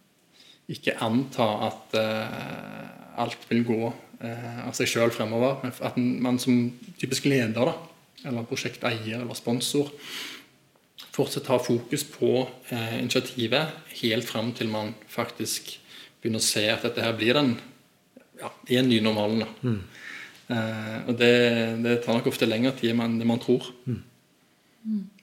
ikke anta at uh, alt vil gå uh, av seg sjøl fremover, men at man som typisk leder da, eller prosjekteier eller sponsor fortsatt har fokus på uh, initiativet helt frem til man faktisk begynner å se at dette her blir den ja, er ny normalen. da. Mm. Eh, og det, det tar nok ofte lengre tid enn det man tror.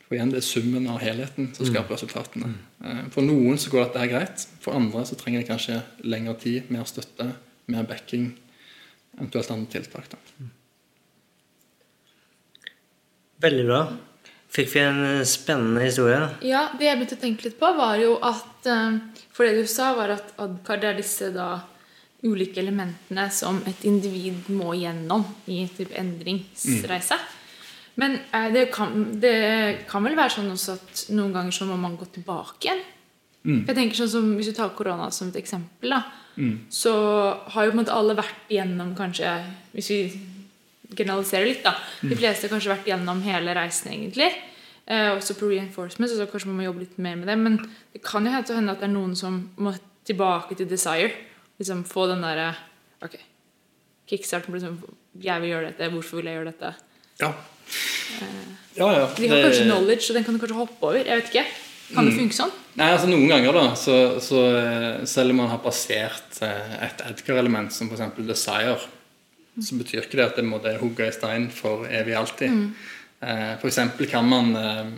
For igjen, det er summen av helheten som skaper resultatene. Eh, for noen så går dette her greit. For andre så trenger det kanskje lengre tid, mer støtte, mer backing, eventuelt andre tiltak. da. Veldig bra. Fikk vi en eh, spennende historie? Ja, det jeg begynte å tenke litt på, var jo at eh, For det du sa, var at adcard er disse da ulike elementene som et individ må gjennom i en type endringsreise. Men eh, det, kan, det kan vel være sånn også at noen ganger så må man gå tilbake igjen. For jeg tenker sånn som Hvis du tar korona som et eksempel, da, så har jo på en måte alle vært igjennom kanskje Hvis vi generaliserer litt, da. De fleste har kanskje vært igjennom hele reisen, egentlig. Eh, også på reinforcement, så kanskje man må jobbe litt mer med det. Men det kan jo hende at det er noen som må tilbake til desire. Liksom få den derre Ok, kickstarten på liksom Jeg vil gjøre dette. Hvorfor vil jeg gjøre dette? Ja. Ja, ja. De har kanskje knowledge, så den kan du kanskje hoppe over. Jeg vet ikke. Kan det funke sånn? Nei, altså Noen ganger, da, så, så eh, selv om man har passert eh, et Edgar-element som f.eks. desire, så betyr ikke det at det må det hugge i stein for evig alltid. Mm. for eksempel kan man eh,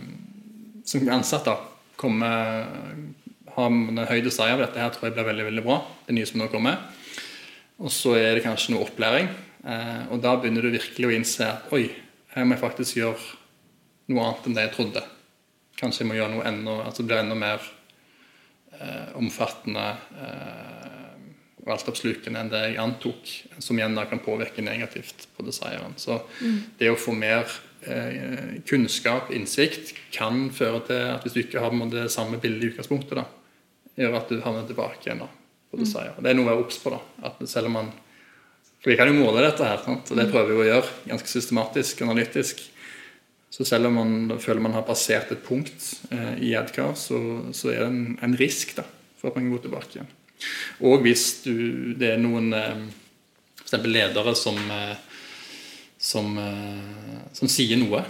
som ansatt da, komme ha en høy desire av dette her tror jeg blir veldig veldig bra. Det nye som nå kommer. Og så er det kanskje noe opplæring. Eh, og da begynner du virkelig å innse at oi, her må jeg faktisk gjøre noe annet enn det jeg trodde. Kanskje jeg må gjøre noe enda, altså det blir enda mer eh, omfattende eh, og altoppslukende enn det jeg antok, som igjen da kan påvirke negativt på desiren. Så det å få mer eh, kunnskap, innsikt, kan føre til at hvis du ikke har det samme bildet i utgangspunktet, da, gjør at du havner tilbake igjen da, på desire. Det er noe å være obs på. da, at selv om man For vi kan jo måle dette her, sant? og det prøver vi å gjøre ganske systematisk, analytisk. Så selv om man føler man har passert et punkt eh, i Edgar, så, så er det en, en risk da, for at man kan gå tilbake igjen. Og hvis du, det er noen eh, eksempel ledere som, eh, som, eh, som sier noe,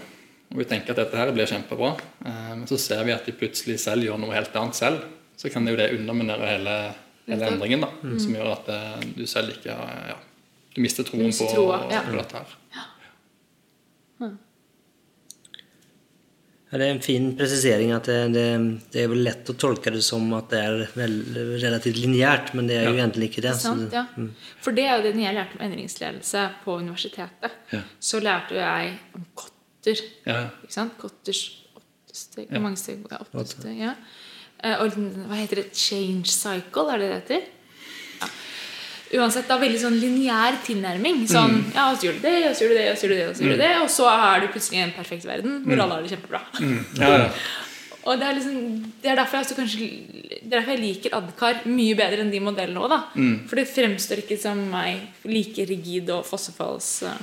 og vi tenker at dette her blir kjempebra, eh, men så ser vi at de plutselig selv gjør noe helt annet selv, så kan det jo det underminere hele, hele endringen, da, som gjør at eh, du selv ikke har ja, Du mister troen Mister på, troa, ja. på dette her. Ja, det er en fin presisering at det, det, det er vel lett å tolke det som at det er vel, relativt lineært, men det er jo Ja. egentlig ikke det. Sant, det- ja. For det er jo det jeg lærte om endringsledelse på universitetet. Ja. Så lærte jeg om kotter. Ja. Ikke sant? Kotters åtte steg. Ja. Hvor mange steg? Åtte. Ja. Eh, Og liksom, hva heter det? Change cycle, er det det heter? Uansett, da veldig sånn lineær tilnærming. Sånn, ja, så gjør du det, og så gjør du det, og så gjør du det, og så gjør du det, og så er du plutselig i en perfekt verden hvor alle har det kjempebra. Ja, ja. Og det er, liksom, det er derfor jeg kanskje Det er derfor jeg liker Adkar mye bedre enn de modellene òg, da. For det fremstår ikke som meg like rigid og fossefalls... eh,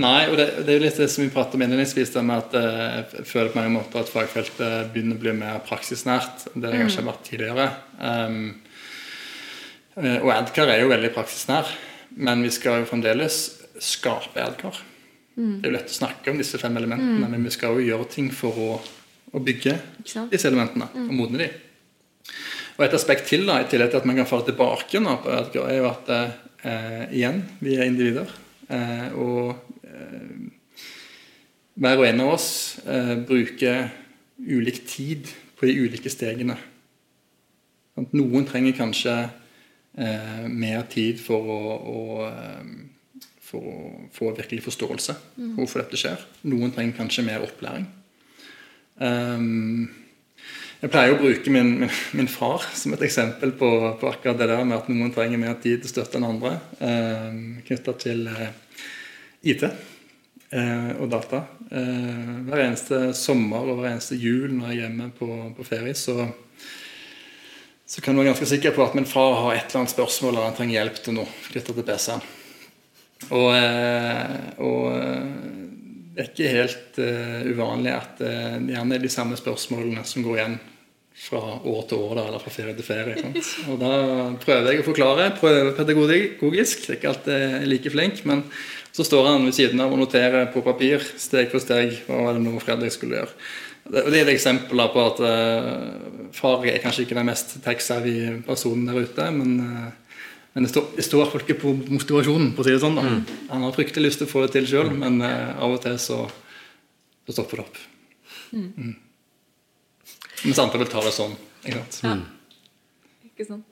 Nei, og det, det er jo litt det som vi pratet om innledningsvis, det med at eh, jeg føler på mange måter at fagfeltet begynner å bli mer praksisnært enn det det kanskje har vært tidligere. Um, og Adcar er jo veldig praksisnær, men vi skal jo fremdeles skape Adcar. Det er jo lett å snakke om disse fem elementene, men vi skal jo gjøre ting for å, å bygge disse elementene og modne dem. Og et aspekt til, da, i tillegg til at man kan falle tilbake nå på Edgar, er jo at eh, igjen, vi er individer. Eh, og eh, hver og en av oss eh, bruker ulik tid på de ulike stegene. Noen trenger kanskje eh, mer tid for å, å, eh, for å få virkelig forståelse for hvorfor dette skjer. Noen trenger kanskje mer opplæring. Um, jeg pleier å bruke min, min, min far som et eksempel på, på, akkurat det der med at noen trenger mer tid til støtte enn andre, eh, knytta til eh, IT eh, og data. Eh, hver eneste sommer og hver eneste jul når jeg er hjemme på, på ferie, så, så kan du være ganske sikker på at min far har et eller annet spørsmål eller han trenger hjelp til noe knytta til PC-en. Og, eh, og eh, det er ikke helt uh, uvanlig at uh, gjerne er de samme spørsmålene som går igjen fra år til år da, eller fra ferie til ferie. Sant? Og da prøver jeg å forklare, prøver pedagogisk. Det er ikke alltid like flink, men så står han ved siden av og noterer på papir steg for steg hva var det nå Fredrik skulle gjøre. Og Det er et eksempel på at uh, far er kanskje ikke den mest tech-savvy personen der ute, men men det står, det står ikke på motivasjonen, på å si det sånn. da. Han har fryktelig lyst til å få det til sjøl, men eh, av og til så, så stopper det opp. Mm. Mens andre vil ta det sånn. ikke sant? Ikke sant?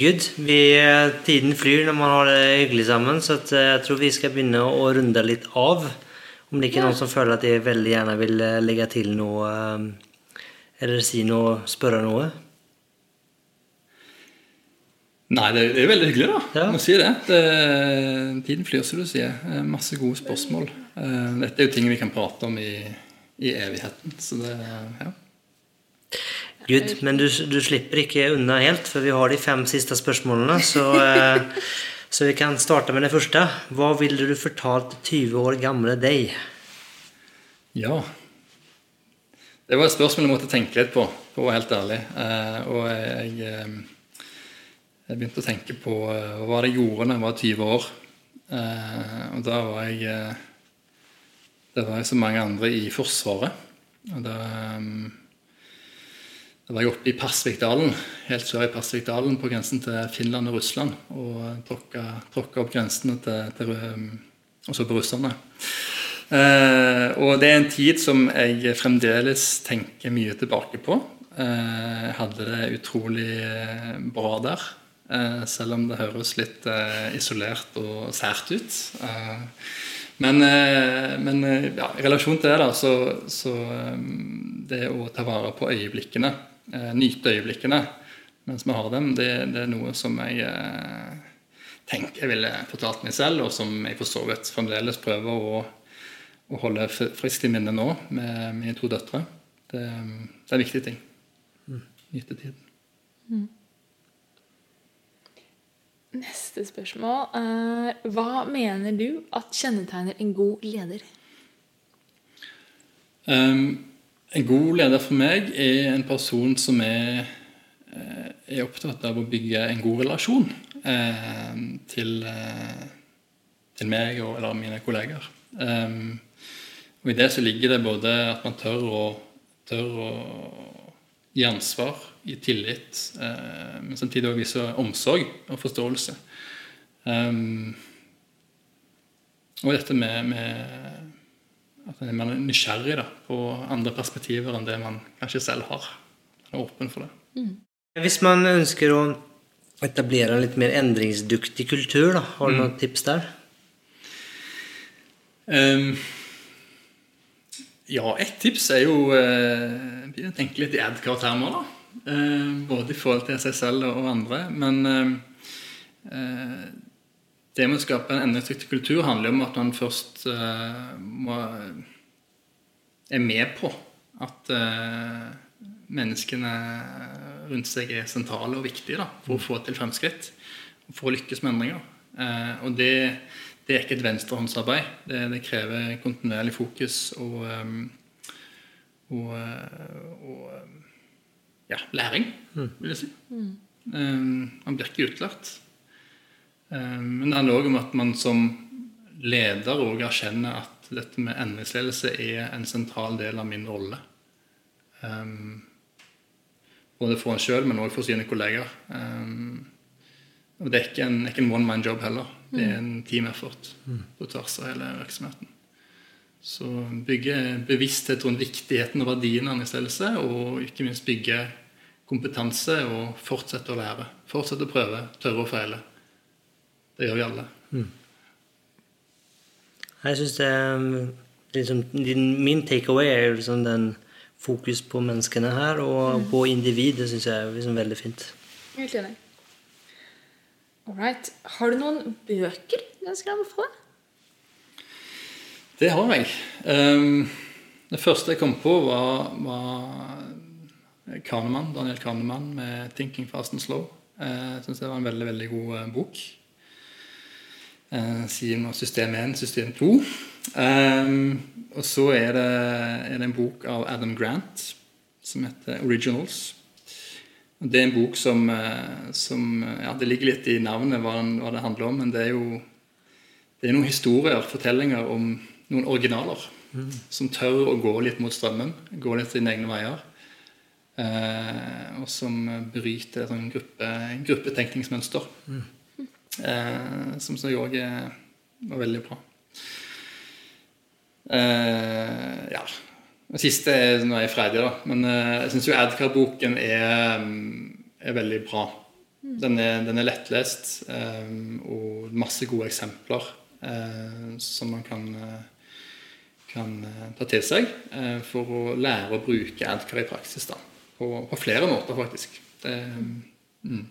Good. Vi, eh, tiden flyr når man har det hyggelig sammen, så eh, jeg tror vi skal begynne å runde litt av. Om det ikke er noen som føler at de veldig gjerne vil eh, legge til noe, eh, eller si noe, spørre noe. Nei, det, er er veldig hyggelig, da. Ja. Må si det. det. Tiden flyr, som du sier. Eh, Masse gode spørsmål. Eh, Dette er jo ting vi kan prate om i, i evigheten. Så det ja. Good. Men du, du slipper ikke unna helt, for vi har de fem siste spørsmålene. Så, eh, så vi kan starte med det første. Hva ville du fortalt 20 år gamle deg? Ja. Det var et spørsmål jeg måtte tenke litt på, for å være helt ærlig. Eh, og jeg, eh, jeg begynte å tenke på eh, hva det gjorde da jeg var 20 år. Og da var jeg det var jeg som mange andre i Forsvaret. Og da, da var jeg oppe i Pasvikdalen, helt sør i Pasvikdalen, på grensen til Finland og Russland. Og tråkka, tråkka opp grensene til, til også og på russerne. Eh, og det er en tid som jeg fremdeles tenker mye tilbake på. Eh, jeg hadde det utrolig eh, bra der. Eh, selv om det høres litt eh, isolert og sært ut. Eh, men, men ja, i relasjon til det, da, så, så eh, det å ta vare på øyeblikkene, nyte øyeblikkene mens vi har dem, det, det er noe som jeg eh, tenker jeg ville fortalt meg selv, og som jeg for så vidt fremdeles prøver å, å holde friskt i minne nå med mine to døtre. Det, det er en viktig ting. Nyte tiden. Neste spørsmål er Hva mener du at kjennetegner en god leder? Um, en god leder for meg er en person som er, eh, er opptatt av å bygge en god relasjon eh, til, eh, til meg og eller mine kolleger. Um, og I det så ligger det både at man tør å, tør å gi ansvar, gi tillit, eh, men samtidig også vise omsorg og forståelse. Um, og dette med, med at man er nysgjerrig da, på andre perspektiver enn det man kanskje selv har. Man er åpen for det. Hvis man ønsker å etablere en litt mer endringsduktig kultur, da, har du noen tips der? Um, ja, ett tips er jo uh, å tenke litt i ad-karaktermer. da. Eh, både i forhold til seg selv og andre. Men uh, eh, det med å skape en endringsdyktig kultur handler om at man først uh, må, er med på at uh, menneskene rundt seg er sentrale og viktige da, for å få til fremskritt og for å lykkes med endringer. Uh, og det, det er ikke et venstrehåndsarbeid. Det, det krever kontinuerlig fokus og, um, og, og ja, læring, vil jeg si. Um, man blir ikke utlært. Um, men det handler òg om at man som leder òg erkjenner at dette med endringsledelse er en sentral del av min rolle. Um, både for en sjøl, men òg for sine kolleger. Um, og det er ikke en, en one man job heller. Det er en team effort på tvers av hele virksomheten. Så bygge bevissthet rundt viktigheten og verdien av endringsledelse, og ikke minst bygge kompetanse og fortsette å lære. Fortsette å prøve, tørre å feile. Det gjør vi alle. Jeg synes det er liksom, Min takeaway er liksom den fokus på menneskene her, og på individet, syns jeg er liksom veldig fint. Helt enig. All right. Har du noen bøker du ønsker å anbefale? Det har jeg. Um, det første jeg kom på, var, var Kahneman, Daniel Kahneman med 'Thinking Fast and Slow'. Eh, Jeg syns det var en veldig veldig god eh, bok. Eh, Sier nå system 1, system 2. Um, og så er det, er det en bok av Adam Grant som heter 'Originals'. Og Det er en bok som, eh, som ja, Det ligger litt i navnet hva, den, hva det handler om, men det er jo det er noen historier, fortellinger om noen originaler som tør å gå litt mot strømmen, gå litt sine egne veier. Eh, og som bryter et sånn gruppe, gruppetenkningsmønster. Eh, som så òg var veldig bra. Eh, ja. Det siste er nå er jeg ferdig, da. Men eh, jeg syns jo Adcar-boken er, mm, er veldig bra. Den er, den er lettlest eh, og masse gode eksempler eh, som man kan, eh, kan ta til seg eh, for å lære å bruke Adcar i praksis. da. På, på flere måter, faktisk. Det, mm.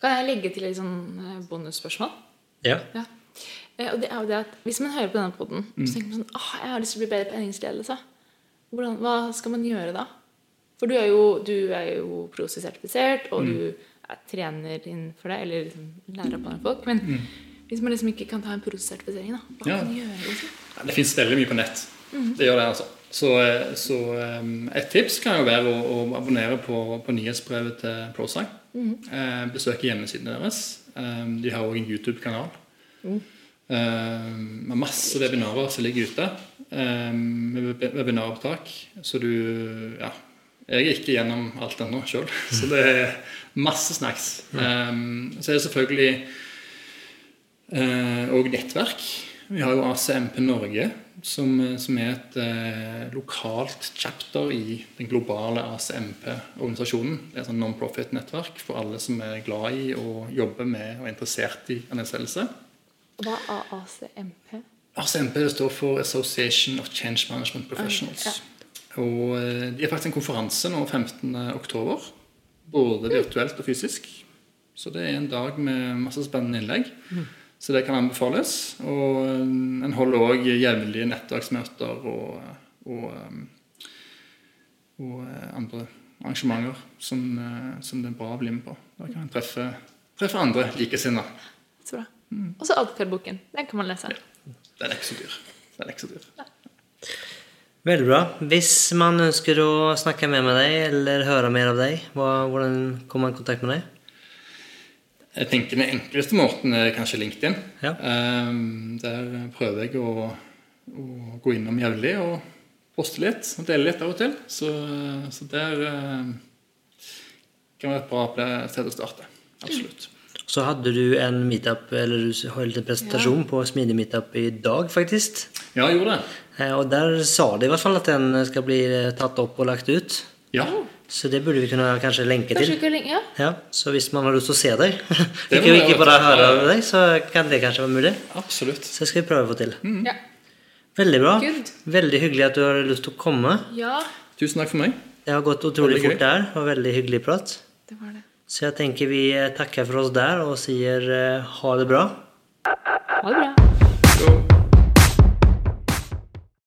Kan jeg legge til et sånn eh, bonusspørsmål? Ja. Ja. Eh, Og det er jo det at Hvis man hører på denne poden, så tenker man sånn Åh, jeg har lyst til å bli bedre på endringsledelse. Hvordan, hva skal man gjøre da? For du er jo, du er jo prosesertifisert, og du er trener innenfor det, eller liksom lærer opp andre folk. Men hvis man liksom ikke kan ta en prosesertifisering, da, hva Ja. kan man gjøre? Liksom? Ja, Det fins veldig mye på nett. Det gjør det, altså. Så, eh, så um, et tips kan jo være å, å abonnere på, på nyhetsbrevet til ProSci. Eh, besøke hjemmesidene deres. Um, de har òg en YouTube-kanal. Mm. med masse webinarer som ligger ute. Um, med web- webinaropptak. Så du Ja. Jeg er ikke gjennom alt ennå sjøl, så det er masse snacks. Så er det selvfølgelig òg nettverk. Vi har jo ACMP Norge, som, som er et eh, lokalt chapter i den globale ACMP-organisasjonen. Det er et sånn non-profit-nettverk for alle som er glad i å jobbe med og er interessert i anerkjennelse. Hva er ACMP? ACMP står for Association of Change Management Professionals. Og eh, De har faktisk en konferanse nå 15. oktober. Både virtuelt og fysisk. Så det er en dag med masse spennende innlegg. Så det kan anbefales. Og eh, en holder òg jevnlige nettverksmøter og, og, eh, og eh, andre arrangementer som, som det er bra å bli med på. Da kan en treffe, treffe andre likesinnede. Så bra. Og så Adkar-boken. Den kan man lese. Den er ikke så dyr. Den er ikke så dyr. Veldig bra. Hvis man ønsker å snakke mer med deg eller høre mer av deg, hva, hvordan kommer man i kontakt med deg? Jeg tenker Den enkleste måten er kanskje LinkedIn. Ja. Ehm, der prøver jeg å, å gå innom jevnlig og poste litt og dele litt av og til. Så, så der eh, kan være et bra sted å starte. Absolutt. Så hadde du en meetup, eller du holdt en presentasjon på Smidig meetup i dag, faktisk. Ja, jeg gjorde det. Eh, Og der sa de i hvert fall at den skal bli tatt opp og lagt ut. Ja, Så det burde vi kunne kanskje lenke Kanskje til. ja. Ja, Så hvis man har lyst til å se deg, ikke, ikke bare høre av deg, så kan det kanskje være mulig. absolutt. Så skal vi prøve å få til. ja. Veldig bra. Good. Veldig hyggelig at du har lyst til å komme. Ja, Tusen takk for meg. Det har gått utrolig fort der, og veldig hyggelig prat. det var det. Så jeg tenker vi eh, takker for oss der og sier eh, ha det bra. Ha det bra.